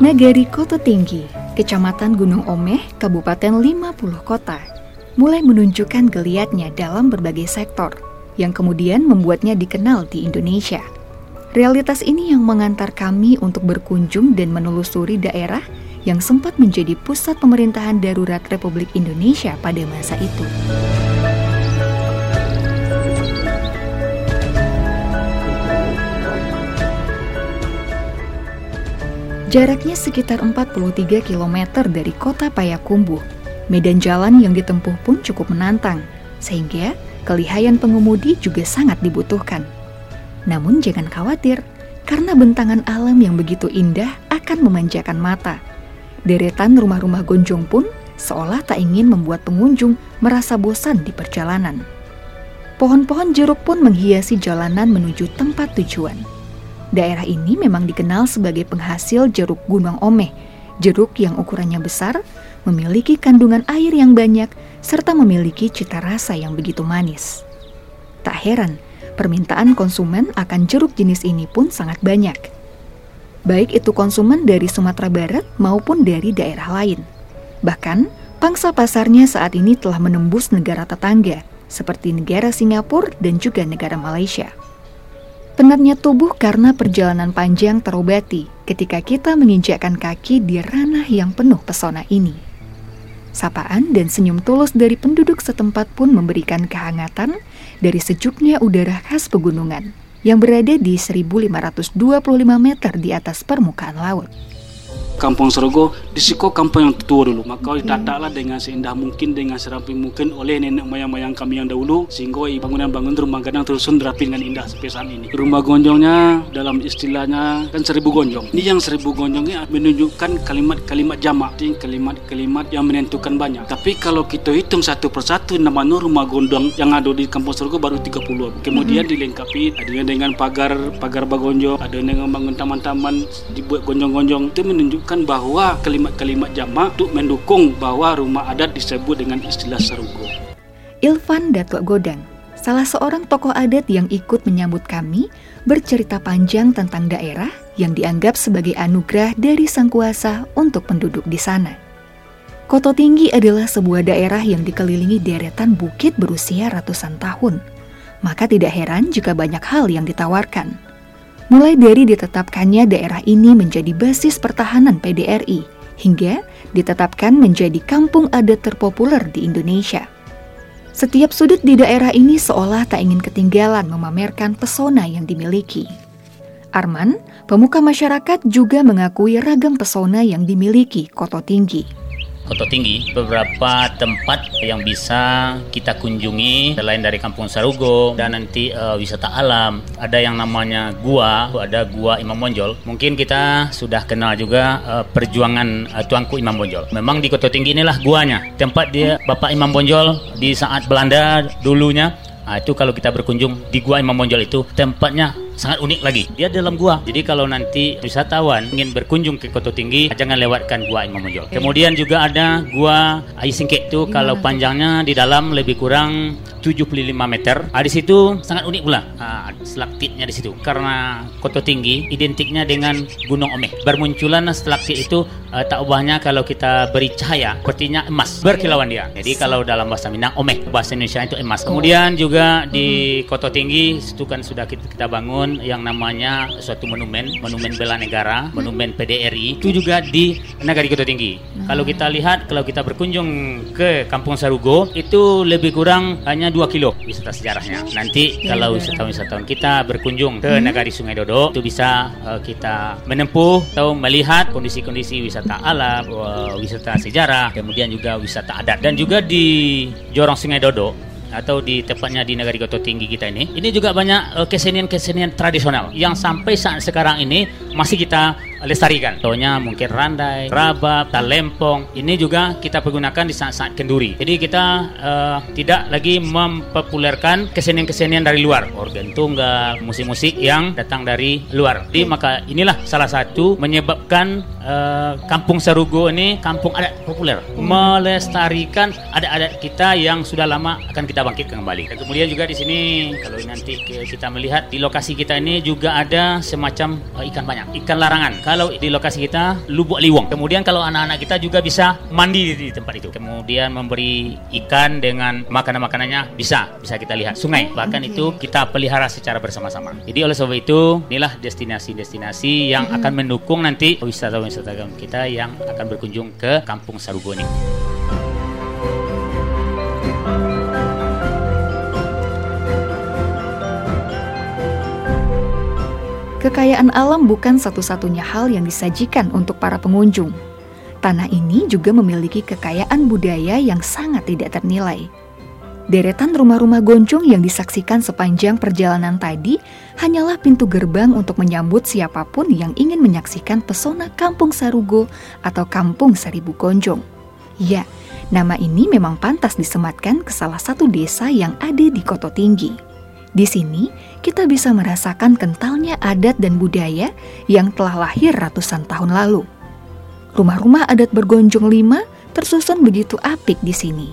Nagari Kota Tinggi, Kecamatan Gunung Omeh, Kabupaten 50 Kota, mulai menunjukkan geliatnya dalam berbagai sektor, yang kemudian membuatnya dikenal di Indonesia. Realitas ini yang mengantar kami untuk berkunjung dan menelusuri daerah yang sempat menjadi pusat pemerintahan darurat Republik Indonesia pada masa itu. Jaraknya sekitar 43 km dari kota Payakumbuh. Medan jalan yang ditempuh pun cukup menantang, sehingga kelihayan pengemudi juga sangat dibutuhkan. Namun jangan khawatir, karena bentangan alam yang begitu indah akan memanjakan mata. Deretan rumah-rumah gonjong pun seolah tak ingin membuat pengunjung merasa bosan di perjalanan. Pohon-pohon jeruk pun menghiasi jalanan menuju tempat tujuan. Daerah ini memang dikenal sebagai penghasil jeruk gunung omeh, jeruk yang ukurannya besar, memiliki kandungan air yang banyak, serta memiliki cita rasa yang begitu manis. Tak heran, permintaan konsumen akan jeruk jenis ini pun sangat banyak. Baik itu konsumen dari Sumatera Barat maupun dari daerah lain. Bahkan, pangsa pasarnya saat ini telah menembus negara tetangga, seperti negara Singapura dan juga negara Malaysia. Penatnya tubuh karena perjalanan panjang terobati ketika kita menginjakkan kaki di ranah yang penuh pesona ini. Sapaan dan senyum tulus dari penduduk setempat pun memberikan kehangatan dari sejuknya udara khas pegunungan yang berada di 1525 meter di atas permukaan laut. Kampung Serogo disiko kampung yang tua dulu. Maka ditataklah dengan seindah mungkin dengan serapi mungkin oleh nenek moyang-moyang kami yang dahulu sehingga bangunan-bangunan rumah gadang tersusun rapi dengan indah sepesan ini. Rumah gonjongnya dalam istilahnya kan seribu gonjong. Ini yang seribu gonjongnya menunjukkan kalimat-kalimat jamak. Kalimat-kalimat yang menentukan banyak. Tapi kalau kita hitung satu persatu nama rumah gondong yang ada di Kampung Serogo baru 30 kemudian mm-hmm. dilengkapi ada dengan pagar pagar bagonjong ada dengan bangun taman-taman dibuat gonjong-gonjong. Itu menunjukkan menunjukkan bahwa kalimat-kalimat jamak untuk mendukung bahwa rumah adat disebut dengan istilah serugo. Ilvan Datuk Godang, salah seorang tokoh adat yang ikut menyambut kami, bercerita panjang tentang daerah yang dianggap sebagai anugerah dari sang kuasa untuk penduduk di sana. Koto Tinggi adalah sebuah daerah yang dikelilingi deretan bukit berusia ratusan tahun. Maka tidak heran jika banyak hal yang ditawarkan – mulai dari ditetapkannya daerah ini menjadi basis pertahanan PDRI hingga ditetapkan menjadi kampung adat terpopuler di Indonesia. Setiap sudut di daerah ini seolah tak ingin ketinggalan memamerkan pesona yang dimiliki. Arman, pemuka masyarakat juga mengakui ragam pesona yang dimiliki Koto Tinggi. Koto Tinggi. Beberapa tempat yang bisa kita kunjungi selain dari Kampung Sarugo dan nanti uh, wisata alam ada yang namanya gua ada gua Imam Bonjol. Mungkin kita sudah kenal juga uh, perjuangan uh, Tuanku Imam Bonjol. Memang di Koto Tinggi inilah guanya. Tempat dia Bapak Imam Bonjol di saat Belanda dulunya. Nah, itu kalau kita berkunjung di Gua Imam Bonjol itu tempatnya sangat unik lagi. Dia dalam gua. Jadi kalau nanti wisatawan ingin berkunjung ke Koto Tinggi, jangan lewatkan gua Imam Monjol. Kemudian juga ada gua Air Singkek itu kalau panjangnya di dalam lebih kurang 75 meter. Ah, di situ sangat unik pula. Ah, stalaktit,nya di situ. Karena Koto Tinggi identiknya dengan Gunung Omeh. Bermunculan stalaktit itu uh, tak ubahnya kalau kita beri cahaya sepertinya emas berkilauan dia. Jadi kalau dalam bahasa Minang Omeh, bahasa Indonesia itu emas. Kemudian juga di Koto Tinggi itu kan sudah kita, kita bangun yang namanya suatu monumen, monumen bela negara, monumen PDRI itu juga di Nagari Kota Tinggi. Hmm. Kalau kita lihat, kalau kita berkunjung ke Kampung Sarugo itu lebih kurang hanya 2 kilo wisata sejarahnya. Nanti ya, kalau ya. wisatawan-wisatawan kita berkunjung ke hmm. Nagari Sungai Dodo itu bisa uh, kita menempuh atau melihat kondisi-kondisi wisata alam, uh, wisata sejarah, kemudian juga wisata adat dan juga di Jorong Sungai Dodo atau di tepatnya di negara Goto Tinggi kita ini ini juga banyak uh, kesenian-kesenian tradisional yang sampai saat sekarang ini masih kita lestarikan. Contohnya mungkin randai, rabab, talempong. Ini juga kita pergunakan di saat-saat kenduri. Jadi kita uh, tidak lagi mempopulerkan kesenian-kesenian dari luar, organ tunggal, musik-musik yang datang dari luar. Jadi maka inilah salah satu menyebabkan uh, Kampung Sarugo ini kampung adat populer, melestarikan adat-adat kita yang sudah lama akan kita bangkitkan kembali. Dan kemudian juga di sini kalau nanti kita melihat di lokasi kita ini juga ada semacam uh, ikan banyak, ikan larangan Kalau di lokasi kita Lubuk Liwang. Kemudian kalau anak-anak kita juga bisa mandi di tempat itu. Kemudian memberi ikan dengan makanan-makanannya bisa bisa kita lihat sungai. Bahkan okay. itu kita pelihara secara bersama-sama. Jadi oleh sebab itu inilah destinasi-destinasi yang akan mendukung nanti wisatawan-wisatawan kita yang akan berkunjung ke Kampung Sarugo Kekayaan alam bukan satu-satunya hal yang disajikan untuk para pengunjung. Tanah ini juga memiliki kekayaan budaya yang sangat tidak ternilai. Deretan rumah-rumah goncong yang disaksikan sepanjang perjalanan tadi hanyalah pintu gerbang untuk menyambut siapa pun yang ingin menyaksikan pesona Kampung Sarugo atau Kampung Seribu Gonjong. Ya, nama ini memang pantas disematkan ke salah satu desa yang ada di Koto Tinggi. Di sini, kita bisa merasakan kentalnya adat dan budaya yang telah lahir ratusan tahun lalu. Rumah-rumah adat bergonjong lima tersusun begitu apik di sini.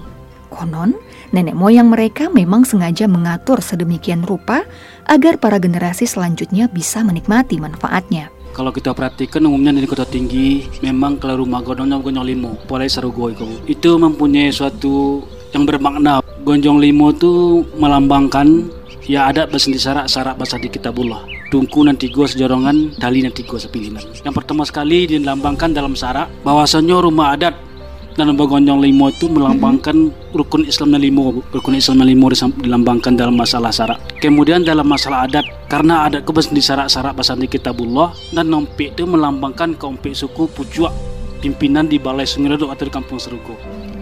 Konon, nenek moyang mereka memang sengaja mengatur sedemikian rupa agar para generasi selanjutnya bisa menikmati manfaatnya. Kalau kita perhatikan umumnya di kota tinggi, memang kalau rumah gonjongnya gonjong limo, polai itu. Itu mempunyai suatu yang bermakna. Gonjong limo itu melambangkan ya ada bahasa di sarak sarak bahasa di kitabullah. Tungku nanti gua sejorongan tali nanti gua sepilinan. Yang pertama sekali dilambangkan dalam sarak bahwasanya rumah adat dan Gonjong Limo itu melambangkan rukun Islam limo rukun Islam limo dilambangkan dalam masalah sarak. Kemudian dalam masalah adat karena ada kebes di sarak-sarak bahasa di kitabullah dan nompik itu melambangkan keompik suku pujuak pimpinan di Balai Sungai atau di Kampung Serugo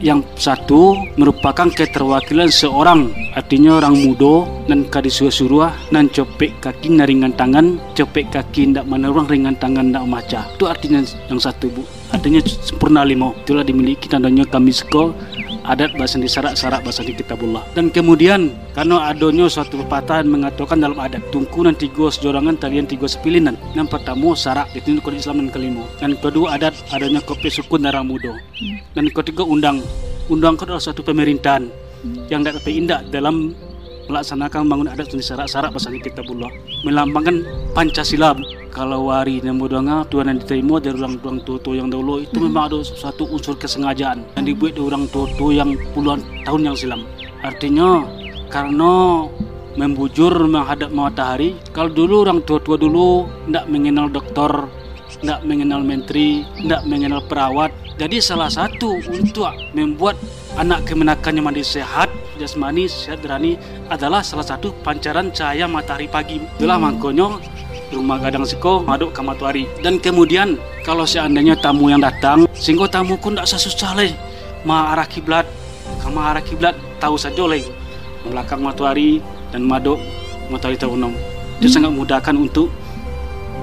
yang satu merupakan keterwakilan seorang artinya orang muda dan kadisua suruh dan copek kaki naringan tangan copek kaki ndak mana orang ringan tangan ndak maca. Itu artinya yang satu bu. Artinya sempurna limo itulah dimiliki tandanya kami sekolah adat bahasa di sarak-sarak bahasa di kitabullah dan kemudian karena adanya suatu pepatah mengatakan dalam adat tungku nanti tiga sejorangan talian tiga sepilinan yang pertama sarak itu kode Islam dan kelima. Dan kedua adat adanya kopi sukun darah muda dan ketiga undang undang kedua suatu pemerintahan yang tidak indah dalam melaksanakan bangun adat sarak-sarak bahasa di kitabullah melambangkan Pancasila. Kalau wari dan bodonga Tuhan yang diterima dari orang orang tua yang dahulu itu hmm. memang ada satu unsur kesengajaan yang dibuat dari orang tua yang puluhan tahun yang silam. Artinya karena membujur menghadap matahari kalau dulu orang tua-tua dulu tidak mengenal dokter tidak mengenal menteri tidak mengenal perawat jadi salah satu untuk membuat anak kemenakannya mandi sehat jasmani sehat berani adalah salah satu pancaran cahaya matahari pagi. Itulah makanya rumah gadang siko maduk kamatuari. Dan kemudian kalau seandainya tamu yang datang sehingga tamu pun tidak susah leh ma arah kiblat. Kama arah kiblat tahu saja leh belakang matuari dan maduk matuari tahunom itu sangat mudahkan untuk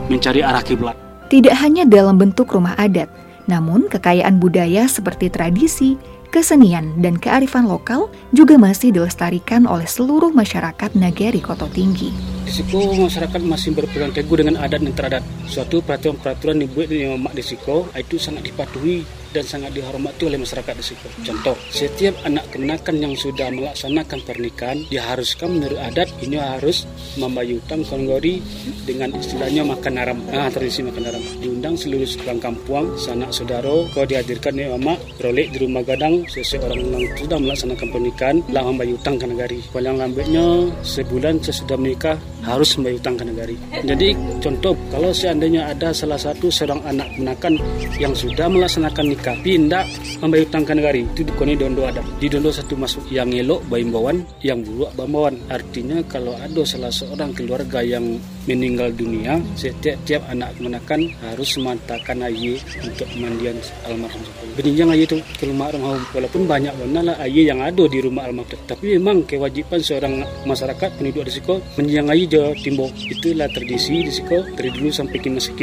mencari arah kiblat. Tidak hanya dalam bentuk rumah adat namun kekayaan budaya seperti tradisi kesenian, dan kearifan lokal juga masih dilestarikan oleh seluruh masyarakat Nagari Koto Tinggi. Di situ masyarakat masih berpegang teguh dengan adat dan teradat. Suatu peraturan-peraturan dibuat di Mak Desiko itu sangat dipatuhi dan sangat dihormati oleh masyarakat di situ. Contoh, setiap anak kemenakan yang sudah melaksanakan pernikahan diharuskan menurut adat ini harus membayutang konggori dengan istilahnya makan haram. Nah, tradisi makan haram. Diundang seluruh orang kampung, sanak saudara, kau dihadirkan di mama, rolek di rumah gadang, seseorang yang sudah melaksanakan pernikahan, lah membayutang ke negari. Kalau yang lambatnya sebulan sesudah menikah harus membayutang ke negari. Jadi contoh, kalau seandainya ada salah satu seorang anak kemenakan yang sudah melaksanakan nikah tapi tidak membayar tangkan negari itu dikoni dondo ada di dondo satu masuk yang elok baimbawan yang buruk bambawan artinya kalau ada salah seorang keluarga yang meninggal dunia setiap-tiap anak menakan harus memantakan ayi untuk mandian almarhum. Beninjang ayi itu ke rumah almarhum walaupun banyak lah ayi yang ada di rumah almarhum. Tapi memang kewajiban seorang masyarakat penduduk di siko menjang ayi je timbok itulah tradisi di siko dari dulu sampai kini masih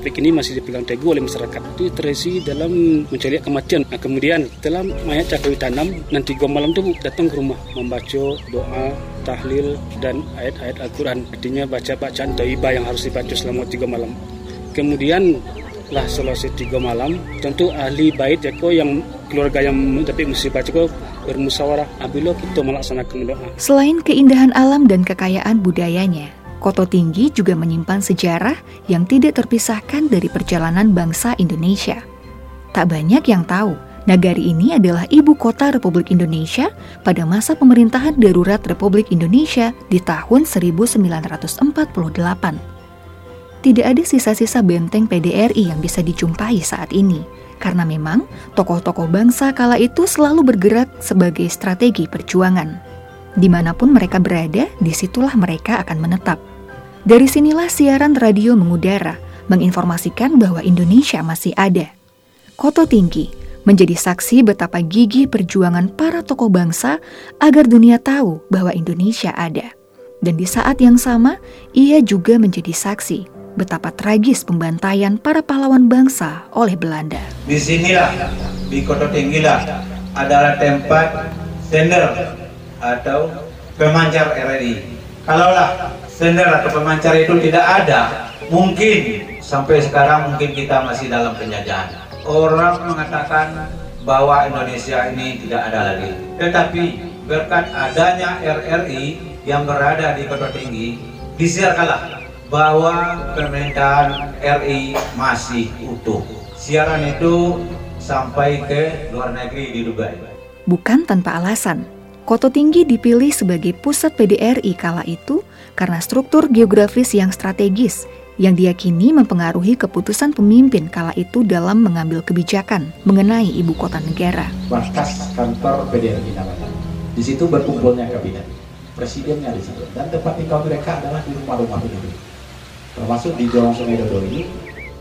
topik ini masih dipegang teguh oleh masyarakat. Itu terisi dalam mencari kematian. Nah, kemudian setelah mayat cakui tanam nanti gua malam itu datang ke rumah membaca doa tahlil dan ayat-ayat Al-Quran. Artinya baca bacaan taibah yang harus dibaca selama tiga malam. Kemudian lah selesai tiga malam tentu ahli bait jeko yang keluarga yang tapi mesti baca kok bermusyawarah. Apabila kita melaksanakan doa. Selain keindahan alam dan kekayaan budayanya Koto Tinggi juga menyimpan sejarah yang tidak terpisahkan dari perjalanan bangsa Indonesia. Tak banyak yang tahu, Nagari ini adalah ibu kota Republik Indonesia pada masa pemerintahan darurat Republik Indonesia di tahun 1948. Tidak ada sisa-sisa benteng PDRI yang bisa dijumpai saat ini, karena memang tokoh-tokoh bangsa kala itu selalu bergerak sebagai strategi perjuangan. Di mana pun mereka berada, di situlah mereka akan menetap. Dari sinilah siaran radio mengudara, menginformasikan bahwa Indonesia masih ada. Koto Tinggi menjadi saksi betapa gigih perjuangan para tokoh bangsa agar dunia tahu bahwa Indonesia ada. Dan di saat yang sama, ia juga menjadi saksi betapa tragis pembantaian para pahlawan bangsa oleh Belanda. Di sinilah, di Kota Tinggilah, adalah tempat sender atau pemancar RRI. Kalaulah sender atau pemancar itu tidak ada, mungkin sampai sekarang mungkin kita masih dalam penjajahan orang mengatakan bahwa Indonesia ini tidak ada lagi. Tetapi berkat adanya RRI yang berada di Kota Tinggi, disiarkanlah bahwa pemerintahan RI masih utuh. Siaran itu sampai ke luar negeri di Dubai. Bukan tanpa alasan, Koto Tinggi dipilih sebagai pusat PDRI kala itu karena struktur geografis yang strategis yang diyakini mempengaruhi keputusan pemimpin kala itu dalam mengambil kebijakan mengenai ibu kota negara. Markas kantor PDRI namanya. Di situ berkumpulnya kabinet. Presidennya di situ. Dan tempat tinggal mereka adalah di rumah-rumah penduduk. Termasuk di Jorong Sungai Dodo ini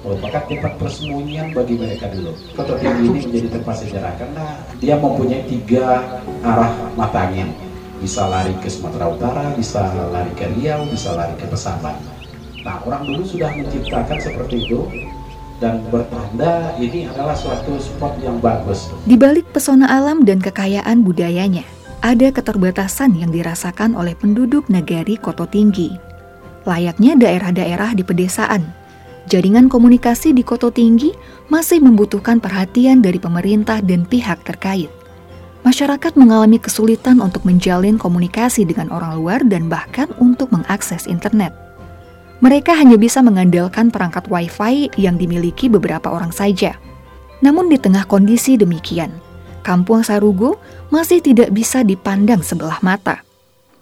merupakan tempat persembunyian bagi mereka dulu. Kota Tinggi ini menjadi tempat sejarah karena dia mempunyai tiga arah mata angin. Bisa lari ke Sumatera Utara, bisa lari ke Riau, bisa lari ke Pesaman Nah, orang dulu sudah menciptakan seperti itu dan bertanda ini adalah suatu spot yang bagus. Di balik pesona alam dan kekayaan budayanya, ada keterbatasan yang dirasakan oleh penduduk negari Koto Tinggi. Layaknya daerah-daerah di pedesaan, jaringan komunikasi di Koto Tinggi masih membutuhkan perhatian dari pemerintah dan pihak terkait. Masyarakat mengalami kesulitan untuk menjalin komunikasi dengan orang luar dan bahkan untuk mengakses internet. Mereka hanya bisa mengandalkan perangkat Wi-Fi yang dimiliki beberapa orang saja. Namun di tengah kondisi demikian, Kampung Sarugo masih tidak bisa dipandang sebelah mata.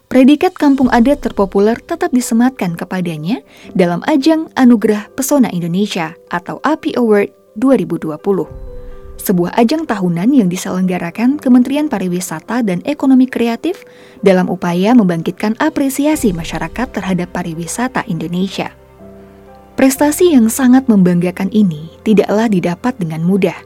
Predikat kampung adat terpopuler tetap disematkan kepadanya dalam ajang Anugerah Pesona Indonesia atau API Award 2020 sebuah ajang tahunan yang diselenggarakan Kementerian Pariwisata dan Ekonomi Kreatif dalam upaya membangkitkan apresiasi masyarakat terhadap pariwisata Indonesia. Prestasi yang sangat membanggakan ini tidaklah didapat dengan mudah.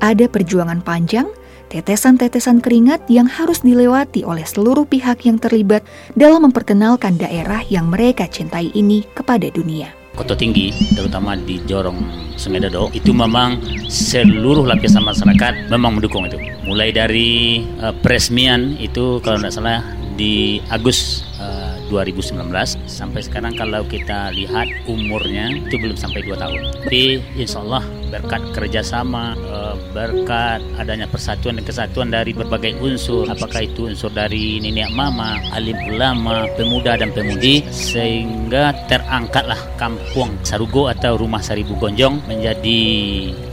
Ada perjuangan panjang, tetesan-tetesan keringat yang harus dilewati oleh seluruh pihak yang terlibat dalam memperkenalkan daerah yang mereka cintai ini kepada dunia. Kota Tinggi, terutama di Jorong Sungai Dado, itu memang seluruh lapisan masyarakat memang mendukung itu. Mulai dari uh, peresmian itu kalau tidak salah di Agus uh, 2019 sampai sekarang kalau kita lihat umurnya itu belum sampai 2 tahun. Tapi insya Allah berkat kerjasama, eh, berkat adanya persatuan dan kesatuan dari berbagai unsur, apakah itu unsur dari nenek mama, alim ulama, pemuda dan pemudi, sehingga terangkatlah kampung Sarugo atau rumah Seribu Gonjong menjadi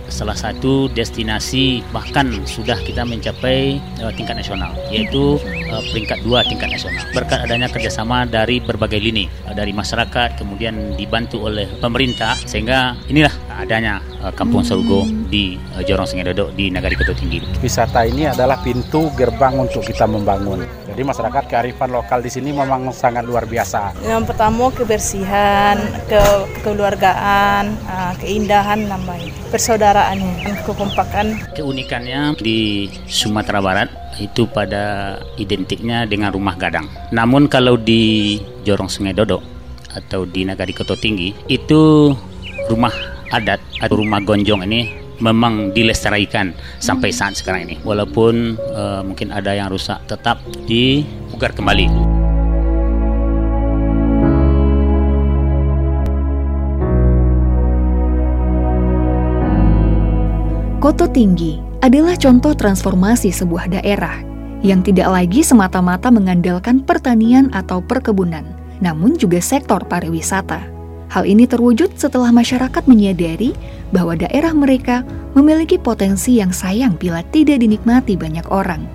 salah satu destinasi bahkan sudah kita mencapai uh, tingkat nasional yaitu uh, peringkat dua tingkat nasional berkat adanya kerjasama dari berbagai lini uh, dari masyarakat kemudian dibantu oleh pemerintah sehingga inilah adanya uh, Kampung Sarugo di uh, Jorong Sungai Dodok di Nagari Ketua Tinggi. Wisata ini adalah pintu gerbang untuk kita membangun. Jadi masyarakat kearifan lokal di sini memang sangat luar biasa. Yang pertama kebersihan, ke kekeluargaan, keindahan namanya, persaudaraannya, kekompakan. Keunikannya di Sumatera Barat itu pada identiknya dengan rumah gadang. Namun kalau di Jorong Sungai Dodok atau di Nagari Ketua Tinggi itu rumah adat atau rumah gonjong ini memang dilestarikan sampai saat sekarang ini. Walaupun uh, mungkin ada yang rusak, tetap dipugar kembali. Koto Tinggi adalah contoh transformasi sebuah daerah yang tidak lagi semata-mata mengandalkan pertanian atau perkebunan, namun juga sektor pariwisata. Hal ini terwujud setelah masyarakat menyadari bahwa daerah mereka memiliki potensi yang sayang bila tidak dinikmati banyak orang.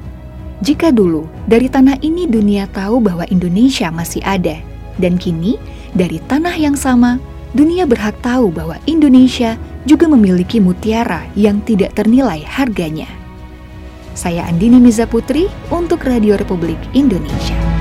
Jika dulu dari tanah ini dunia tahu bahwa Indonesia masih ada, dan kini dari tanah yang sama dunia berhak tahu bahwa Indonesia juga memiliki mutiara yang tidak ternilai harganya. Saya Andini Miza Putri untuk Radio Republik Indonesia.